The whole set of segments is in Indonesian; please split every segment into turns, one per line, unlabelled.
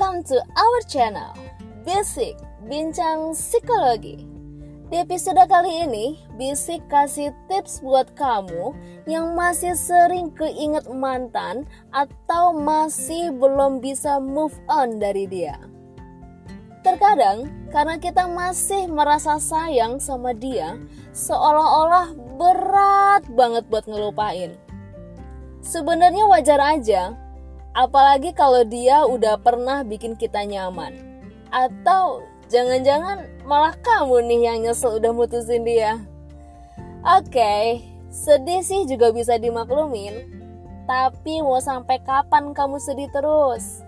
Welcome to our channel, Basic Bincang Psikologi. Di episode kali ini, Bisik kasih tips buat kamu yang masih sering keinget mantan atau masih belum bisa move on dari dia. Terkadang, karena kita masih merasa sayang sama dia, seolah-olah berat banget buat ngelupain. Sebenarnya wajar aja, apalagi kalau dia udah pernah bikin kita nyaman. Atau Jangan-jangan malah kamu nih yang nyesel udah mutusin dia. Oke, okay, sedih sih juga bisa dimaklumin. Tapi mau sampai kapan kamu sedih terus?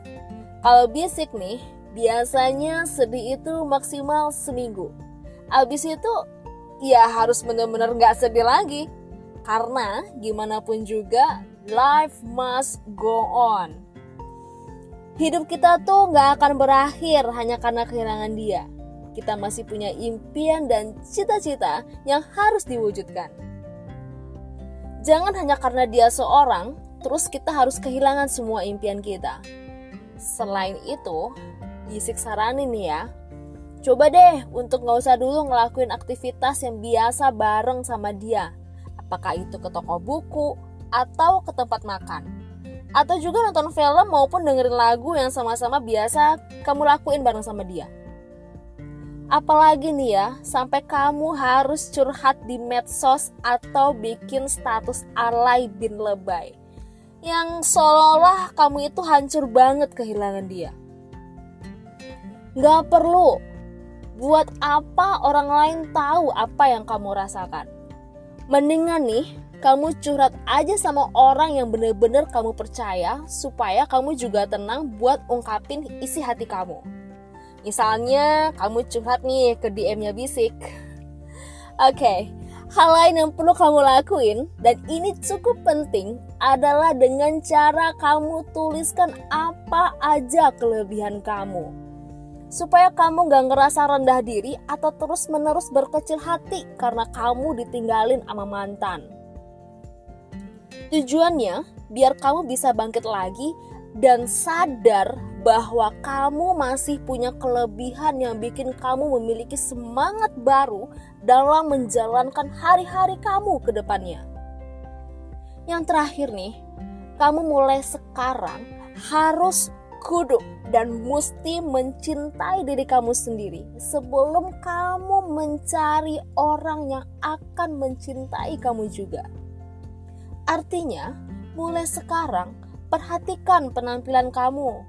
Kalau bisik nih, biasanya sedih itu maksimal seminggu. Abis itu ya harus bener-bener gak sedih lagi. Karena gimana pun juga, life must go on. Hidup kita tuh gak akan berakhir hanya karena kehilangan dia. Kita masih punya impian dan cita-cita yang harus diwujudkan. Jangan hanya karena dia seorang, terus kita harus kehilangan semua impian kita. Selain itu, Bisik saranin ya, coba deh untuk gak usah dulu ngelakuin aktivitas yang biasa bareng sama dia. Apakah itu ke toko buku atau ke tempat makan atau juga nonton film maupun dengerin lagu yang sama-sama biasa kamu lakuin bareng sama dia. Apalagi nih ya, sampai kamu harus curhat di medsos atau bikin status alay bin lebay. Yang seolah-olah kamu itu hancur banget kehilangan dia. Gak perlu. Buat apa orang lain tahu apa yang kamu rasakan? Mendingan nih, kamu curhat aja sama orang yang bener-bener kamu percaya supaya kamu juga tenang buat ungkapin isi hati kamu. Misalnya kamu curhat nih ke DM-nya Bisik. Oke, okay, hal lain yang perlu kamu lakuin dan ini cukup penting adalah dengan cara kamu tuliskan apa aja kelebihan kamu. Supaya kamu gak ngerasa rendah diri atau terus menerus berkecil hati karena kamu ditinggalin sama mantan. Tujuannya biar kamu bisa bangkit lagi dan sadar bahwa kamu masih punya kelebihan yang bikin kamu memiliki semangat baru dalam menjalankan hari-hari kamu ke depannya. Yang terakhir nih, kamu mulai sekarang harus kudu dan mesti mencintai diri kamu sendiri sebelum kamu mencari orang yang akan mencintai kamu juga. Artinya, mulai sekarang perhatikan penampilan kamu.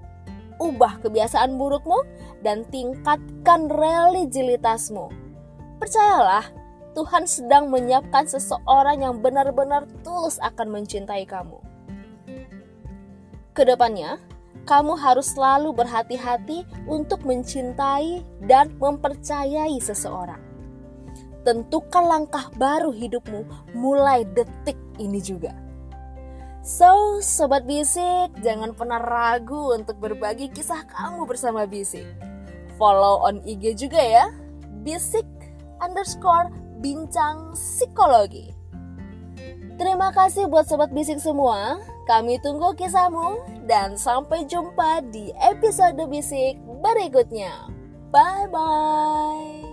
Ubah kebiasaan burukmu dan tingkatkan religibilitasmu. Percayalah, Tuhan sedang menyiapkan seseorang yang benar-benar tulus akan mencintai kamu. Ke depannya, kamu harus selalu berhati-hati untuk mencintai dan mempercayai seseorang. Tentukan langkah baru hidupmu mulai detik ini juga. So, Sobat Bisik, jangan pernah ragu untuk berbagi kisah kamu bersama Bisik. Follow on IG juga ya, Bisik underscore bincang psikologi. Terima kasih buat Sobat Bisik semua, kami tunggu kisahmu dan sampai jumpa di episode Bisik berikutnya. Bye-bye.